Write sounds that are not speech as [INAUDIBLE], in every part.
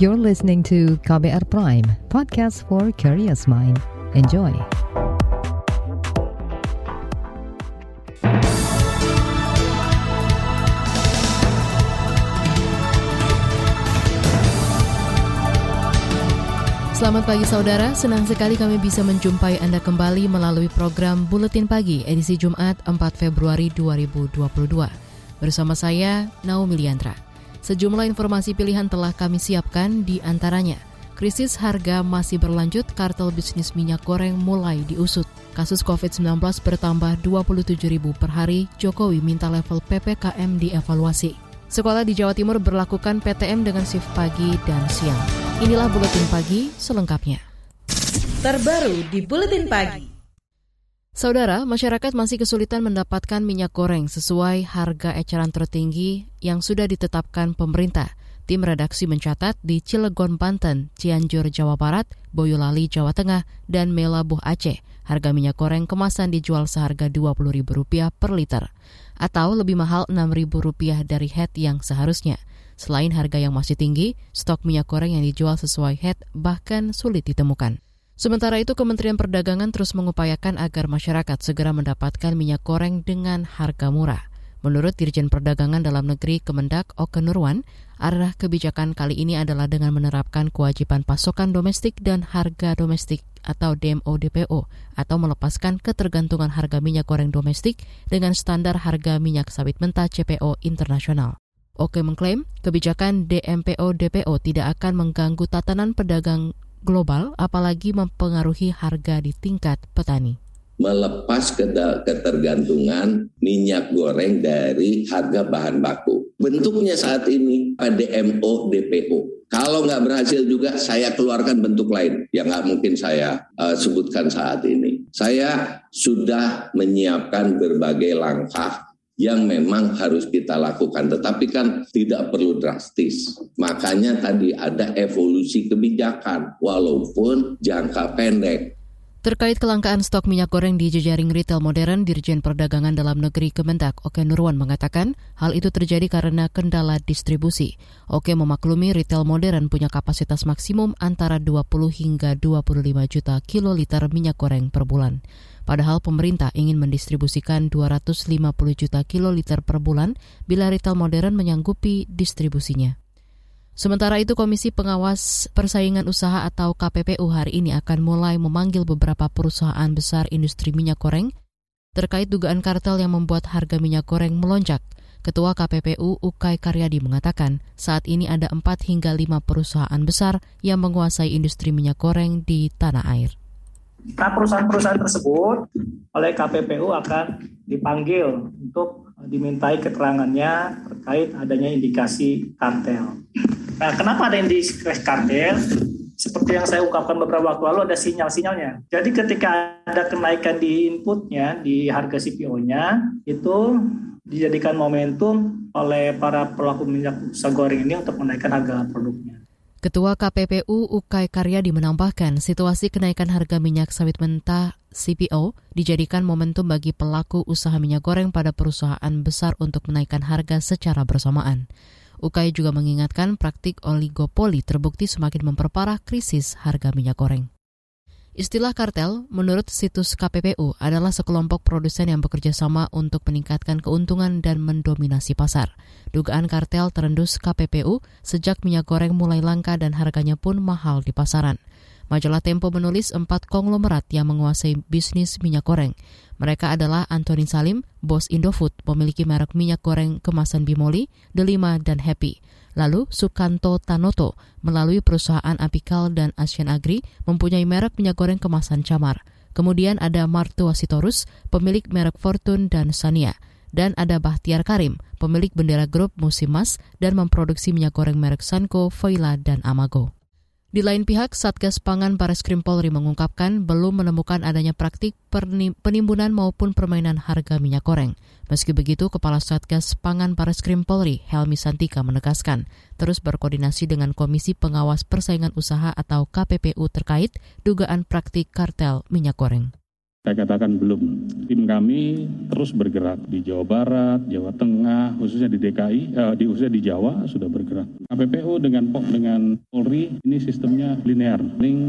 You're listening to KBR Prime, podcast for curious mind. Enjoy. Selamat pagi saudara, senang sekali kami bisa menjumpai Anda kembali melalui program Buletin Pagi edisi Jumat 4 Februari 2022. Bersama saya, Naomi Liandra. Sejumlah informasi pilihan telah kami siapkan di antaranya. Krisis harga masih berlanjut, kartel bisnis minyak goreng mulai diusut. Kasus COVID-19 bertambah 27 ribu per hari, Jokowi minta level PPKM dievaluasi. Sekolah di Jawa Timur berlakukan PTM dengan shift pagi dan siang. Inilah Buletin Pagi selengkapnya. Terbaru di Buletin Pagi. Saudara, masyarakat masih kesulitan mendapatkan minyak goreng sesuai harga eceran tertinggi yang sudah ditetapkan pemerintah. Tim redaksi mencatat di Cilegon, Banten, Cianjur, Jawa Barat, Boyolali, Jawa Tengah, dan Melabuh, Aceh, harga minyak goreng kemasan dijual seharga Rp20.000 per liter, atau lebih mahal Rp6.000 dari head yang seharusnya. Selain harga yang masih tinggi, stok minyak goreng yang dijual sesuai head bahkan sulit ditemukan. Sementara itu, Kementerian Perdagangan terus mengupayakan agar masyarakat segera mendapatkan minyak goreng dengan harga murah. Menurut Dirjen Perdagangan Dalam Negeri Kemendak Oke Nurwan, arah kebijakan kali ini adalah dengan menerapkan kewajiban pasokan domestik dan harga domestik atau DMO-DPO atau melepaskan ketergantungan harga minyak goreng domestik dengan standar harga minyak sawit mentah CPO internasional. Oke mengklaim kebijakan DMPO-DPO tidak akan mengganggu tatanan pedagang global apalagi mempengaruhi harga di tingkat petani melepas ketergantungan minyak goreng dari harga bahan baku. Bentuknya saat ini DMO DPO. Kalau nggak berhasil juga saya keluarkan bentuk lain yang nggak mungkin saya uh, sebutkan saat ini. Saya sudah menyiapkan berbagai langkah yang memang harus kita lakukan. Tetapi kan tidak perlu drastis. Makanya tadi ada evolusi kebijakan walaupun jangka pendek. Terkait kelangkaan stok minyak goreng di jejaring retail modern, Dirjen Perdagangan Dalam Negeri Kemendak Oke Nurwan mengatakan hal itu terjadi karena kendala distribusi. Oke memaklumi retail modern punya kapasitas maksimum antara 20 hingga 25 juta kiloliter minyak goreng per bulan. Padahal pemerintah ingin mendistribusikan 250 juta kiloliter per bulan bila retail modern menyanggupi distribusinya. Sementara itu, Komisi Pengawas Persaingan Usaha atau KPPU hari ini akan mulai memanggil beberapa perusahaan besar industri minyak goreng terkait dugaan kartel yang membuat harga minyak goreng melonjak. Ketua KPPU Ukay Karyadi mengatakan saat ini ada 4 hingga 5 perusahaan besar yang menguasai industri minyak goreng di tanah air. Nah, perusahaan-perusahaan tersebut oleh KPPU akan dipanggil untuk dimintai keterangannya terkait adanya indikasi kartel. Nah, kenapa ada indikasi kartel? Seperti yang saya ungkapkan beberapa waktu lalu ada sinyal-sinyalnya. Jadi ketika ada kenaikan di inputnya, di harga CPO-nya, itu dijadikan momentum oleh para pelaku minyak usaha goreng ini untuk menaikkan harga produknya. Ketua KPPU Ukay Karyadi menambahkan situasi kenaikan harga minyak sawit mentah CPO dijadikan momentum bagi pelaku usaha minyak goreng pada perusahaan besar untuk menaikkan harga secara bersamaan. UKAI juga mengingatkan praktik oligopoli terbukti semakin memperparah krisis harga minyak goreng. Istilah kartel, menurut situs KPPU, adalah sekelompok produsen yang bekerja sama untuk meningkatkan keuntungan dan mendominasi pasar. Dugaan kartel terendus KPPU sejak minyak goreng mulai langka dan harganya pun mahal di pasaran. Majalah Tempo menulis empat konglomerat yang menguasai bisnis minyak goreng. Mereka adalah Antoni Salim, bos Indofood, pemiliki merek minyak goreng kemasan Bimoli, Delima, dan Happy. Lalu Sukanto Tanoto melalui perusahaan Apikal dan Asian Agri mempunyai merek minyak goreng kemasan Camar. Kemudian ada Martua Sitorus, pemilik merek Fortune dan Sania. Dan ada Bahtiar Karim, pemilik bendera grup Musimas dan memproduksi minyak goreng merek Sanko, Voila, dan Amago. Di lain pihak, Satgas Pangan Baris Krim Polri mengungkapkan belum menemukan adanya praktik penimbunan maupun permainan harga minyak goreng. Meski begitu, Kepala Satgas Pangan Baris Krim Polri, Helmi Santika menegaskan, terus berkoordinasi dengan Komisi Pengawas Persaingan Usaha atau KPPU terkait dugaan praktik kartel minyak goreng. Saya katakan belum. Tim kami terus bergerak di Jawa Barat, Jawa Tengah, khususnya di DKI, eh, di khususnya di Jawa sudah bergerak. KPPU dengan POK dengan Polri ini sistemnya linear, saling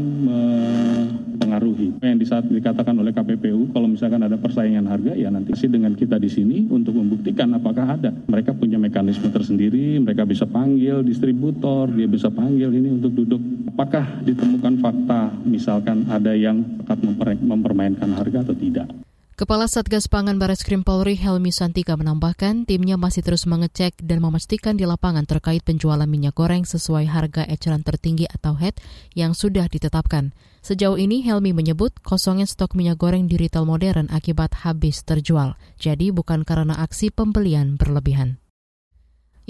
mempengaruhi. Yang saat dikatakan oleh KPPU, kalau misalkan ada persaingan harga, ya nanti sih dengan kita di sini untuk membuktikan apakah ada. Mereka punya mekanisme tersendiri, mereka bisa panggil distributor, dia bisa panggil ini untuk duduk. Apakah ditemukan fakta, misalkan ada yang mempermainkan harga atau tidak. Kepala Satgas Pangan Baris Krim Polri Helmi Santika menambahkan timnya masih terus mengecek dan memastikan di lapangan terkait penjualan minyak goreng sesuai harga eceran tertinggi atau HET yang sudah ditetapkan. Sejauh ini Helmi menyebut kosongnya stok minyak goreng di retail modern akibat habis terjual, jadi bukan karena aksi pembelian berlebihan.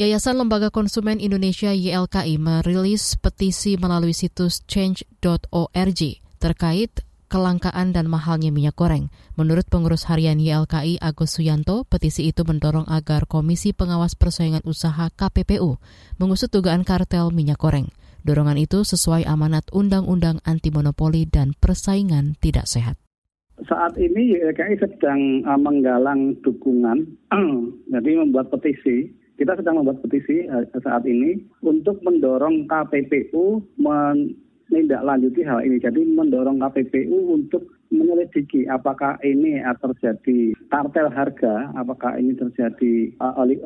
Yayasan Lembaga Konsumen Indonesia YLKI merilis petisi melalui situs change.org terkait kelangkaan dan mahalnya minyak goreng. Menurut pengurus harian YLKI Agus Suyanto, petisi itu mendorong agar Komisi Pengawas Persaingan Usaha KPPU mengusut dugaan kartel minyak goreng. Dorongan itu sesuai amanat Undang-Undang Anti Monopoli dan Persaingan Tidak Sehat. Saat ini YLKI sedang uh, menggalang dukungan, [CLEARS THROAT] jadi membuat petisi kita sedang membuat petisi uh, saat ini untuk mendorong KPPU men menindaklanjuti hal ini. Jadi mendorong KPPU untuk menyelidiki apakah ini terjadi kartel harga, apakah ini terjadi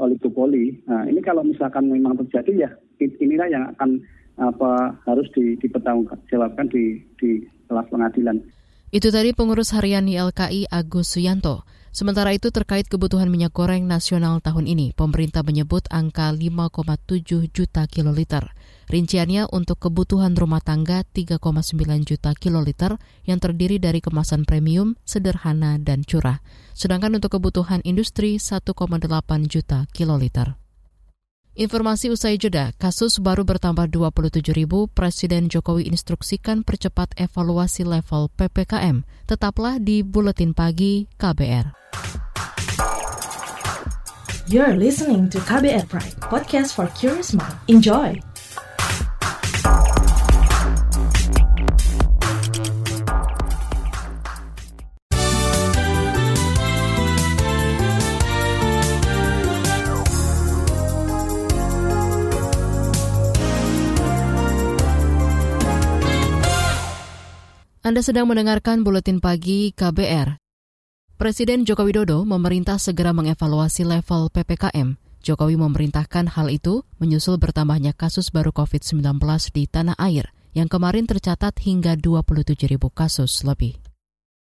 oligopoli. Nah, ini kalau misalkan memang terjadi ya inilah yang akan apa harus di, dipertanggungjawabkan di di kelas pengadilan. Itu tadi pengurus harian YLKI Agus Suyanto. Sementara itu terkait kebutuhan minyak goreng nasional tahun ini, pemerintah menyebut angka 5,7 juta kiloliter. Rinciannya untuk kebutuhan rumah tangga 3,9 juta kiloliter yang terdiri dari kemasan premium, sederhana, dan curah. Sedangkan untuk kebutuhan industri 1,8 juta kiloliter. Informasi usai jeda, kasus baru bertambah 27 ribu, Presiden Jokowi instruksikan percepat evaluasi level PPKM. Tetaplah di Buletin Pagi KBR. You're listening to KBR Pride, podcast for curious mind. Enjoy! Anda sedang mendengarkan buletin pagi KBR. Presiden Joko Widodo memerintah segera mengevaluasi level PPKM. Jokowi memerintahkan hal itu menyusul bertambahnya kasus baru COVID-19 di tanah air yang kemarin tercatat hingga 27 ribu kasus lebih.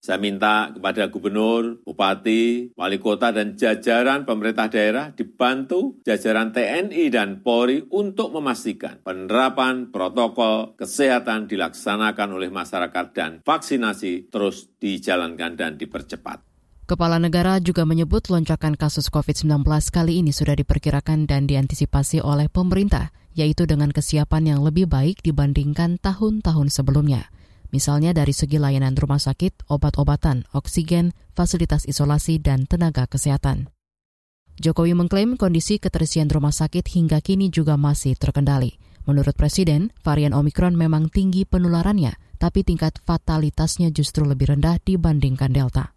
Saya minta kepada gubernur, bupati, wali kota, dan jajaran pemerintah daerah dibantu jajaran TNI dan Polri untuk memastikan penerapan protokol kesehatan dilaksanakan oleh masyarakat dan vaksinasi terus dijalankan dan dipercepat. Kepala negara juga menyebut lonjakan kasus COVID-19 kali ini sudah diperkirakan dan diantisipasi oleh pemerintah, yaitu dengan kesiapan yang lebih baik dibandingkan tahun-tahun sebelumnya misalnya dari segi layanan rumah sakit, obat-obatan, oksigen, fasilitas isolasi, dan tenaga kesehatan. Jokowi mengklaim kondisi keterisian rumah sakit hingga kini juga masih terkendali. Menurut Presiden, varian Omikron memang tinggi penularannya, tapi tingkat fatalitasnya justru lebih rendah dibandingkan Delta.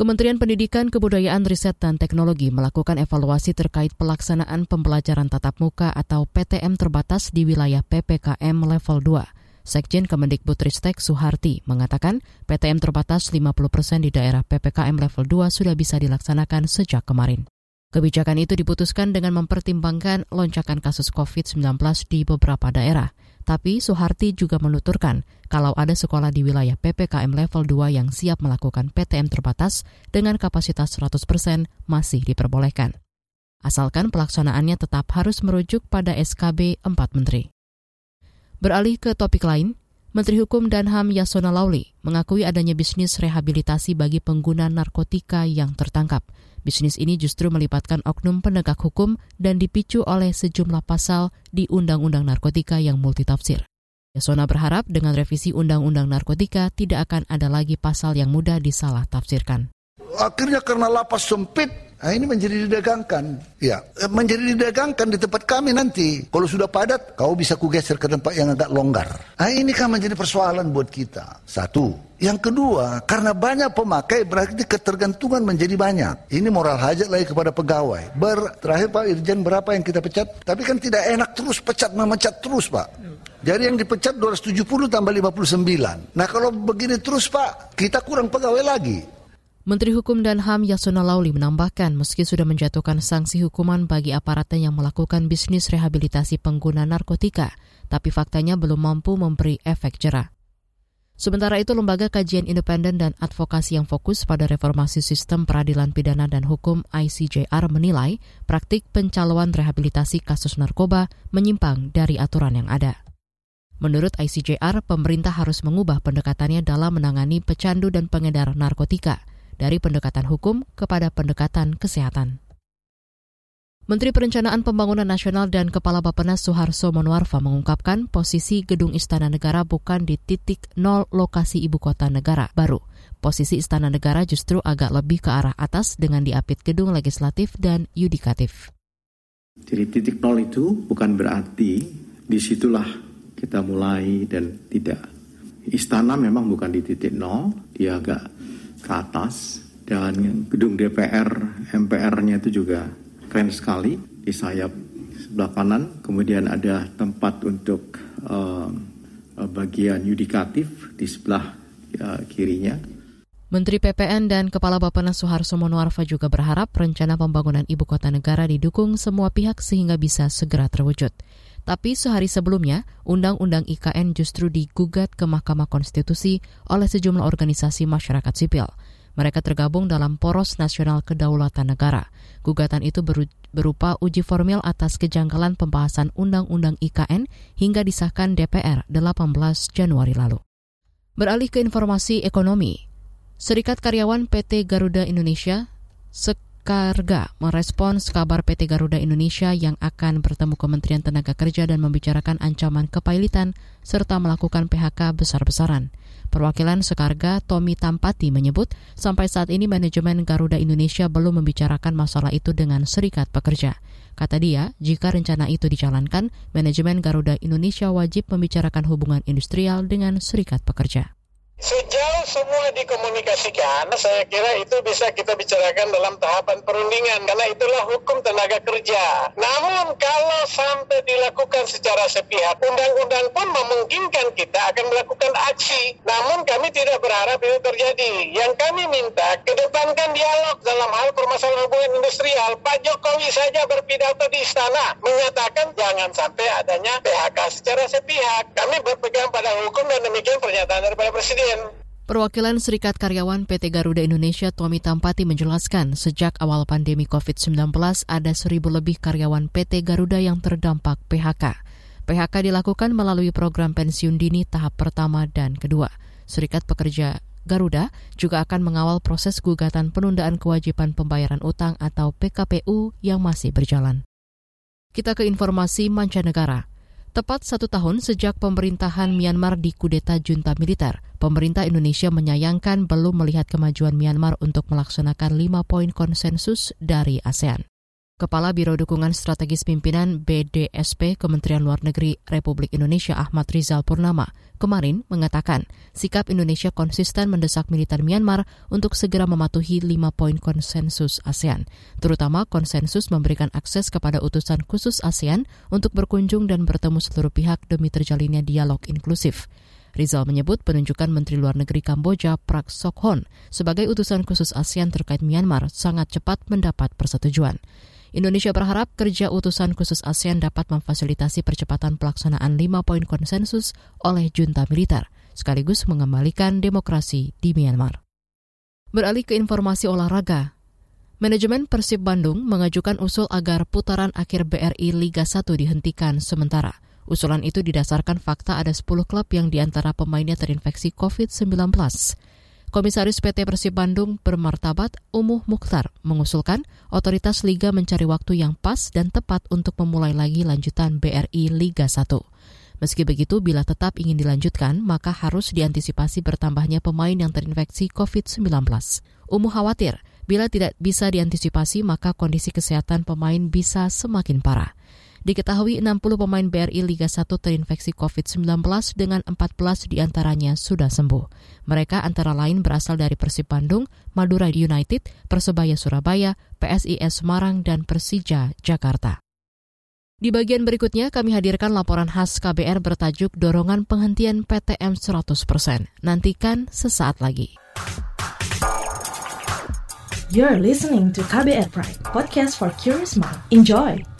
Kementerian Pendidikan, Kebudayaan, Riset, dan Teknologi melakukan evaluasi terkait pelaksanaan pembelajaran tatap muka atau PTM terbatas di wilayah PPKM level 2. Sekjen Kemendikbudristek Suharti mengatakan PTM terbatas 50 persen di daerah PPKM level 2 sudah bisa dilaksanakan sejak kemarin. Kebijakan itu diputuskan dengan mempertimbangkan lonjakan kasus COVID-19 di beberapa daerah. Tapi Suharti juga menuturkan kalau ada sekolah di wilayah PPKM level 2 yang siap melakukan PTM terbatas dengan kapasitas 100 persen masih diperbolehkan. Asalkan pelaksanaannya tetap harus merujuk pada SKB 4 Menteri. Beralih ke topik lain, Menteri Hukum dan HAM Yasona Lauli mengakui adanya bisnis rehabilitasi bagi pengguna narkotika yang tertangkap. Bisnis ini justru melibatkan oknum penegak hukum dan dipicu oleh sejumlah pasal di Undang-Undang Narkotika yang multitafsir. Yasona berharap dengan revisi Undang-Undang Narkotika tidak akan ada lagi pasal yang mudah disalah tafsirkan. Akhirnya karena lapas sempit, Nah, ini menjadi didagangkan. Ya, eh, menjadi didagangkan di tempat kami nanti. Kalau sudah padat, kau bisa kugeser ke tempat yang agak longgar. Nah, ini kan menjadi persoalan buat kita. Satu. Yang kedua, karena banyak pemakai berarti ketergantungan menjadi banyak. Ini moral hajat lagi kepada pegawai. Ber, terakhir Pak Irjen berapa yang kita pecat? Tapi kan tidak enak terus pecat memecat terus Pak. Jadi yang dipecat 270 tambah 59. Nah kalau begini terus Pak, kita kurang pegawai lagi. Menteri Hukum dan HAM Yasona Lauli menambahkan meski sudah menjatuhkan sanksi hukuman bagi aparatnya yang melakukan bisnis rehabilitasi pengguna narkotika, tapi faktanya belum mampu memberi efek jerah. Sementara itu, Lembaga Kajian Independen dan Advokasi yang fokus pada reformasi sistem peradilan pidana dan hukum ICJR menilai praktik pencalonan rehabilitasi kasus narkoba menyimpang dari aturan yang ada. Menurut ICJR, pemerintah harus mengubah pendekatannya dalam menangani pecandu dan pengedar narkotika – dari pendekatan hukum kepada pendekatan kesehatan. Menteri Perencanaan Pembangunan Nasional dan Kepala Bappenas Suharso Monwarfa mengungkapkan posisi Gedung Istana Negara bukan di titik nol lokasi ibu kota negara baru. Posisi Istana Negara justru agak lebih ke arah atas dengan diapit gedung legislatif dan yudikatif. Jadi titik nol itu bukan berarti di situlah kita mulai dan tidak. Istana memang bukan di titik nol, dia agak ke atas dan gedung DPR MPR-nya itu juga keren sekali di sayap sebelah kanan kemudian ada tempat untuk uh, bagian yudikatif di sebelah uh, kirinya Menteri PPN dan Kepala Bapenas Soeharto Monoarfa juga berharap rencana pembangunan ibu kota negara didukung semua pihak sehingga bisa segera terwujud. Tapi sehari sebelumnya, Undang-Undang IKN justru digugat ke Mahkamah Konstitusi oleh sejumlah organisasi masyarakat sipil. Mereka tergabung dalam Poros Nasional Kedaulatan Negara. Gugatan itu berupa uji formil atas kejanggalan pembahasan Undang-Undang IKN hingga disahkan DPR 18 Januari lalu. Beralih ke informasi ekonomi, Serikat Karyawan PT Garuda Indonesia, Sekarga, merespons kabar PT Garuda Indonesia yang akan bertemu Kementerian Tenaga Kerja dan membicarakan ancaman kepailitan serta melakukan PHK besar-besaran. Perwakilan Sekarga, Tommy Tampati, menyebut sampai saat ini manajemen Garuda Indonesia belum membicarakan masalah itu dengan serikat pekerja. Kata dia, jika rencana itu dijalankan, manajemen Garuda Indonesia wajib membicarakan hubungan industrial dengan serikat pekerja. Sejauh semua dikomunikasikan, saya kira itu bisa kita bicarakan dalam tahapan perundingan karena itulah hukum tenaga kerja. Namun kalau sampai dilakukan secara sepihak, undang-undang pun memungkinkan kita akan melakukan aksi. Namun kami tidak berharap itu terjadi. Yang kami minta kedepankan dialog dalam hal permasalahan hubungan industrial. Pak Jokowi saja berpidato di istana menyatakan jangan sampai adanya PHK secara sepihak. Kami berpegang pada hukum dan demikian pernyataan daripada Presiden. Perwakilan Serikat Karyawan PT Garuda Indonesia Tommy Tampati menjelaskan sejak awal pandemi COVID-19 ada seribu lebih karyawan PT Garuda yang terdampak PHK. PHK dilakukan melalui program pensiun dini tahap pertama dan kedua. Serikat Pekerja Garuda juga akan mengawal proses gugatan penundaan kewajiban pembayaran utang atau PKPU yang masih berjalan. Kita ke informasi mancanegara. Tepat satu tahun sejak pemerintahan Myanmar dikudeta junta militer, pemerintah Indonesia menyayangkan belum melihat kemajuan Myanmar untuk melaksanakan lima poin konsensus dari ASEAN. Kepala Biro Dukungan Strategis Pimpinan BDSP Kementerian Luar Negeri Republik Indonesia Ahmad Rizal Purnama kemarin mengatakan sikap Indonesia konsisten mendesak militer Myanmar untuk segera mematuhi lima poin konsensus ASEAN, terutama konsensus memberikan akses kepada utusan khusus ASEAN untuk berkunjung dan bertemu seluruh pihak demi terjalinnya dialog inklusif. Rizal menyebut penunjukan Menteri Luar Negeri Kamboja Prak Sokhon sebagai utusan khusus ASEAN terkait Myanmar sangat cepat mendapat persetujuan. Indonesia berharap kerja utusan khusus ASEAN dapat memfasilitasi percepatan pelaksanaan lima poin konsensus oleh junta militer, sekaligus mengembalikan demokrasi di Myanmar. Beralih ke informasi olahraga, Manajemen Persib Bandung mengajukan usul agar putaran akhir BRI Liga 1 dihentikan sementara. Usulan itu didasarkan fakta ada 10 klub yang di antara pemainnya terinfeksi COVID-19. Komisaris PT Persib Bandung bermartabat Umuh Mukhtar mengusulkan otoritas Liga mencari waktu yang pas dan tepat untuk memulai lagi lanjutan BRI Liga 1. Meski begitu, bila tetap ingin dilanjutkan, maka harus diantisipasi bertambahnya pemain yang terinfeksi COVID-19. Umuh khawatir Bila tidak bisa diantisipasi, maka kondisi kesehatan pemain bisa semakin parah. Diketahui 60 pemain BRI Liga 1 terinfeksi COVID-19 dengan 14 di antaranya sudah sembuh. Mereka antara lain berasal dari Persib Bandung, Madura United, Persebaya Surabaya, PSIS Semarang, dan Persija Jakarta. Di bagian berikutnya kami hadirkan laporan khas KBR bertajuk Dorongan Penghentian PTM 100%. Nantikan sesaat lagi. You're listening to KBR Pride, podcast for curious mind. Enjoy!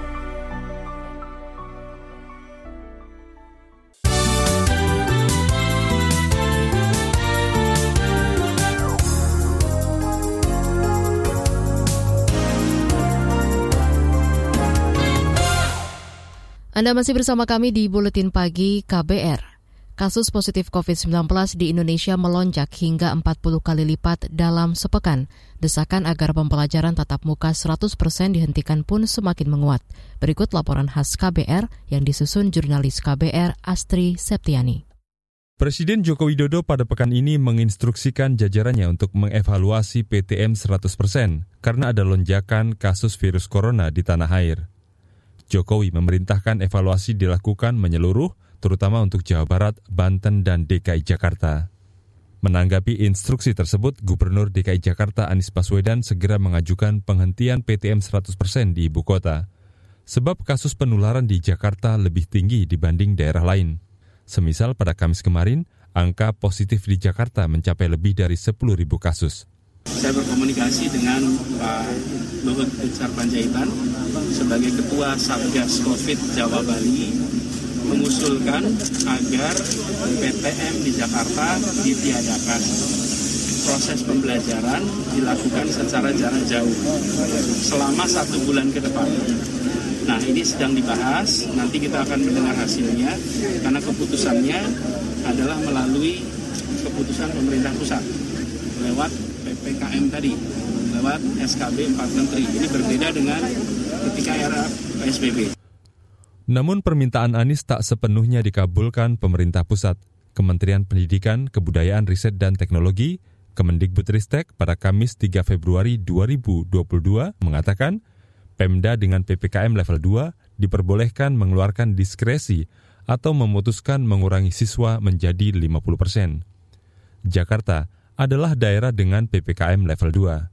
Anda masih bersama kami di Buletin Pagi KBR. Kasus positif COVID-19 di Indonesia melonjak hingga 40 kali lipat dalam sepekan. Desakan agar pembelajaran tatap muka 100% dihentikan pun semakin menguat. Berikut laporan khas KBR yang disusun jurnalis KBR Astri Septiani. Presiden Joko Widodo pada pekan ini menginstruksikan jajarannya untuk mengevaluasi PTM 100% karena ada lonjakan kasus virus corona di tanah air. Jokowi memerintahkan evaluasi dilakukan menyeluruh, terutama untuk Jawa Barat, Banten, dan DKI Jakarta. Menanggapi instruksi tersebut, Gubernur DKI Jakarta Anies Baswedan segera mengajukan penghentian PTM 100% di ibu kota. Sebab kasus penularan di Jakarta lebih tinggi dibanding daerah lain. Semisal pada Kamis kemarin, angka positif di Jakarta mencapai lebih dari 10.000 kasus. Saya berkomunikasi dengan Pak Luhut Binsar Panjaitan sebagai Ketua Satgas COVID Jawa Bali mengusulkan agar PTM di Jakarta ditiadakan. Proses pembelajaran dilakukan secara jarak jauh selama satu bulan ke depan. Nah ini sedang dibahas, nanti kita akan mendengar hasilnya karena keputusannya adalah melalui keputusan pemerintah pusat lewat PPKM tadi lewat SKB 4 Menteri. Ini berbeda dengan ketika era PSBB. Namun permintaan Anies tak sepenuhnya dikabulkan pemerintah pusat. Kementerian Pendidikan, Kebudayaan, Riset, dan Teknologi, Kemendikbudristek pada Kamis 3 Februari 2022 mengatakan Pemda dengan PPKM level 2 diperbolehkan mengeluarkan diskresi atau memutuskan mengurangi siswa menjadi 50 persen. Jakarta adalah daerah dengan PPKM level 2.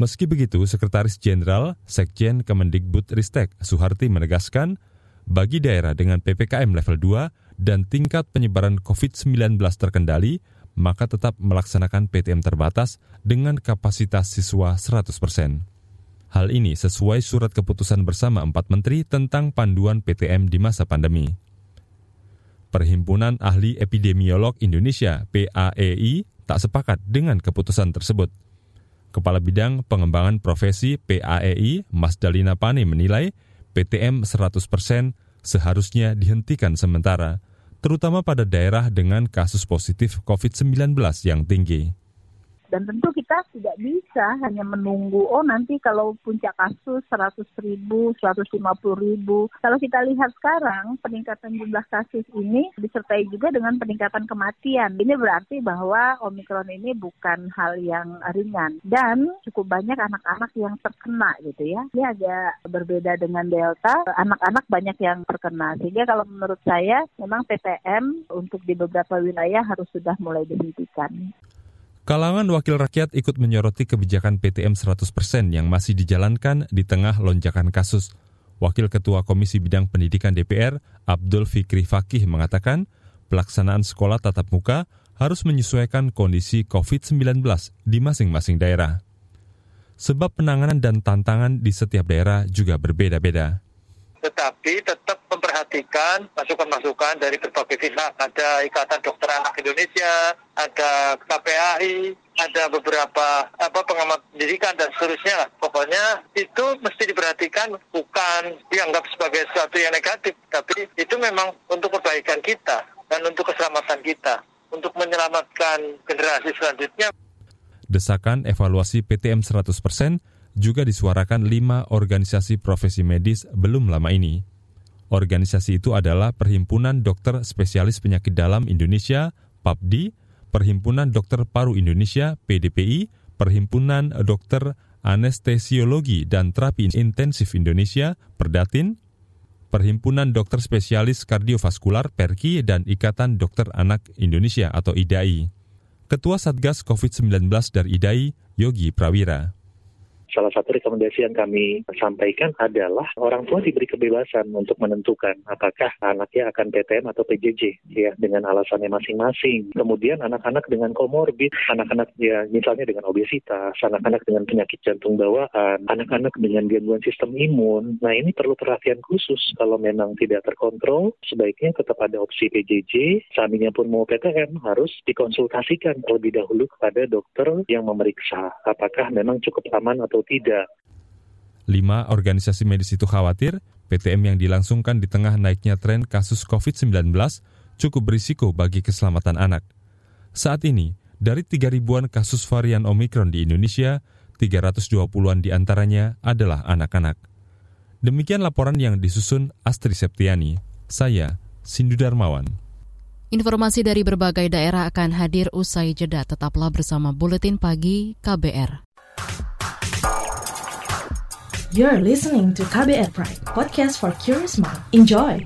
Meski begitu, Sekretaris Jenderal Sekjen Kemendikbud Ristek Suharti menegaskan, bagi daerah dengan PPKM level 2 dan tingkat penyebaran COVID-19 terkendali, maka tetap melaksanakan PTM terbatas dengan kapasitas siswa 100%. Hal ini sesuai surat keputusan bersama empat menteri tentang panduan PTM di masa pandemi. Perhimpunan Ahli Epidemiolog Indonesia PAEI tak sepakat dengan keputusan tersebut. Kepala Bidang Pengembangan Profesi PAEI, Mas Dalina Pane menilai PTM 100% seharusnya dihentikan sementara, terutama pada daerah dengan kasus positif COVID-19 yang tinggi. Dan tentu kita tidak bisa hanya menunggu, oh nanti kalau puncak kasus 100 ribu, 150 ribu. Kalau kita lihat sekarang, peningkatan jumlah kasus ini disertai juga dengan peningkatan kematian. Ini berarti bahwa Omikron ini bukan hal yang ringan. Dan cukup banyak anak-anak yang terkena gitu ya. Ini agak berbeda dengan Delta, anak-anak banyak yang terkena. Sehingga kalau menurut saya, memang PTM untuk di beberapa wilayah harus sudah mulai dihentikan. Kalangan wakil rakyat ikut menyoroti kebijakan PTM 100% yang masih dijalankan di tengah lonjakan kasus. Wakil Ketua Komisi Bidang Pendidikan DPR, Abdul Fikri Fakih mengatakan, pelaksanaan sekolah tatap muka harus menyesuaikan kondisi COVID-19 di masing-masing daerah. Sebab penanganan dan tantangan di setiap daerah juga berbeda-beda tetapi tetap memperhatikan masukan-masukan dari berbagai pihak. Ada Ikatan Dokter Anak Indonesia, ada KPAI, ada beberapa apa pengamat pendidikan dan seterusnya. Pokoknya itu mesti diperhatikan bukan dianggap sebagai sesuatu yang negatif, tapi itu memang untuk perbaikan kita dan untuk keselamatan kita, untuk menyelamatkan generasi selanjutnya. Desakan evaluasi PTM 100% juga disuarakan lima organisasi profesi medis belum lama ini. Organisasi itu adalah Perhimpunan Dokter Spesialis Penyakit Dalam Indonesia, PAPDI, Perhimpunan Dokter Paru Indonesia, PDPI, Perhimpunan Dokter Anestesiologi dan Terapi Intensif Indonesia, Perdatin, Perhimpunan Dokter Spesialis Kardiovaskular, PERKI, dan Ikatan Dokter Anak Indonesia atau IDAI. Ketua Satgas COVID-19 dari IDAI, Yogi Prawira salah satu rekomendasi yang kami sampaikan adalah orang tua diberi kebebasan untuk menentukan apakah anaknya akan PTM atau PJJ ya dengan alasannya masing-masing. Kemudian anak-anak dengan komorbid, anak-anak ya misalnya dengan obesitas, anak-anak dengan penyakit jantung bawaan, anak-anak dengan gangguan sistem imun. Nah ini perlu perhatian khusus kalau memang tidak terkontrol sebaiknya tetap ada opsi PJJ. Seandainya pun mau PTM harus dikonsultasikan terlebih dahulu kepada dokter yang memeriksa apakah memang cukup aman atau atau tidak. Lima organisasi medis itu khawatir PTM yang dilangsungkan di tengah naiknya tren kasus COVID-19 cukup berisiko bagi keselamatan anak. Saat ini, dari 3 ribuan kasus varian Omikron di Indonesia, 320-an di antaranya adalah anak-anak. Demikian laporan yang disusun Astri Septiani. Saya, Sindu Darmawan. Informasi dari berbagai daerah akan hadir usai jeda. Tetaplah bersama Buletin Pagi KBR. You're listening to KBR Pride, podcast for curious mind. Enjoy!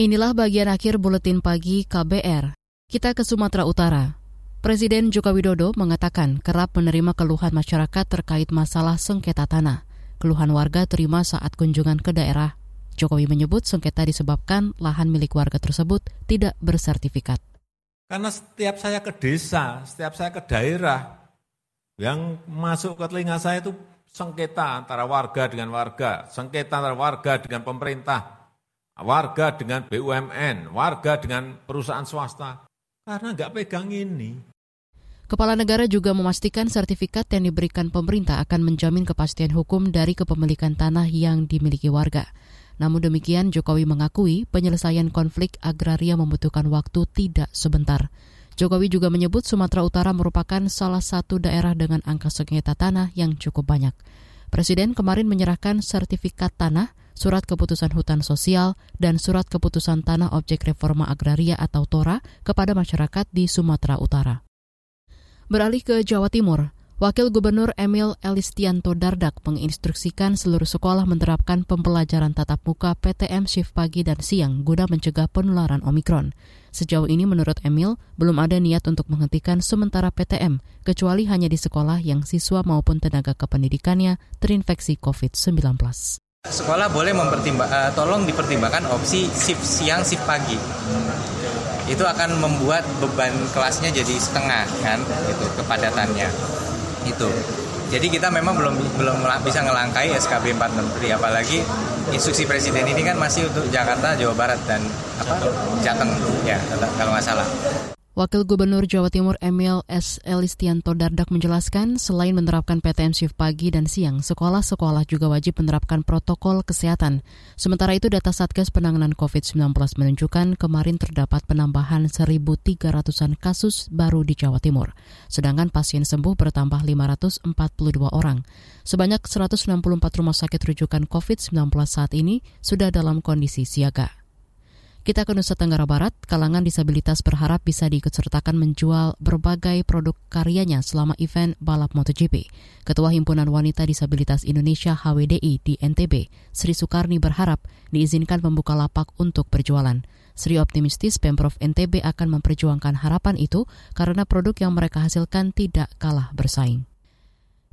Inilah bagian akhir buletin pagi KBR. Kita ke Sumatera Utara. Presiden Joko Widodo mengatakan kerap menerima keluhan masyarakat terkait masalah sengketa tanah. Keluhan warga terima saat kunjungan ke daerah. Jokowi menyebut sengketa disebabkan lahan milik warga tersebut tidak bersertifikat. Karena setiap saya ke desa, setiap saya ke daerah, yang masuk ke telinga saya itu sengketa antara warga dengan warga, sengketa antara warga dengan pemerintah, warga dengan BUMN, warga dengan perusahaan swasta. Karena nggak pegang ini. Kepala negara juga memastikan sertifikat yang diberikan pemerintah akan menjamin kepastian hukum dari kepemilikan tanah yang dimiliki warga. Namun demikian, Jokowi mengakui penyelesaian konflik agraria membutuhkan waktu tidak sebentar. Jokowi juga menyebut Sumatera Utara merupakan salah satu daerah dengan angka sengketa tanah yang cukup banyak. Presiden kemarin menyerahkan sertifikat tanah, surat keputusan hutan sosial, dan surat keputusan tanah objek reforma agraria atau TORA kepada masyarakat di Sumatera Utara. Beralih ke Jawa Timur, Wakil Gubernur Emil Elistianto Dardak menginstruksikan seluruh sekolah menerapkan pembelajaran tatap muka PTM shift pagi dan siang guna mencegah penularan Omikron. Sejauh ini menurut Emil, belum ada niat untuk menghentikan sementara PTM, kecuali hanya di sekolah yang siswa maupun tenaga kependidikannya terinfeksi COVID-19. Sekolah boleh mempertimbang, uh, tolong dipertimbangkan opsi shift siang, shift pagi itu akan membuat beban kelasnya jadi setengah kan? Itu kepadatannya. Itu jadi kita memang belum belum bisa ngelangkai SKB 4 Menteri. Apalagi instruksi presiden ini kan masih untuk Jakarta, Jawa Barat dan apa? Jateng ya kalau nggak salah. Wakil Gubernur Jawa Timur Emil S. Elistianto Dardak menjelaskan, selain menerapkan PTM shift pagi dan siang, sekolah-sekolah juga wajib menerapkan protokol kesehatan. Sementara itu, data Satgas Penanganan COVID-19 menunjukkan kemarin terdapat penambahan 1.300-an kasus baru di Jawa Timur. Sedangkan pasien sembuh bertambah 542 orang. Sebanyak 164 rumah sakit rujukan COVID-19 saat ini sudah dalam kondisi siaga. Kita ke Nusa Tenggara Barat, kalangan disabilitas berharap bisa diikutsertakan menjual berbagai produk karyanya selama event balap MotoGP. Ketua Himpunan Wanita Disabilitas Indonesia HWDI di NTB, Sri Sukarni berharap diizinkan membuka lapak untuk berjualan. Sri optimistis Pemprov NTB akan memperjuangkan harapan itu karena produk yang mereka hasilkan tidak kalah bersaing.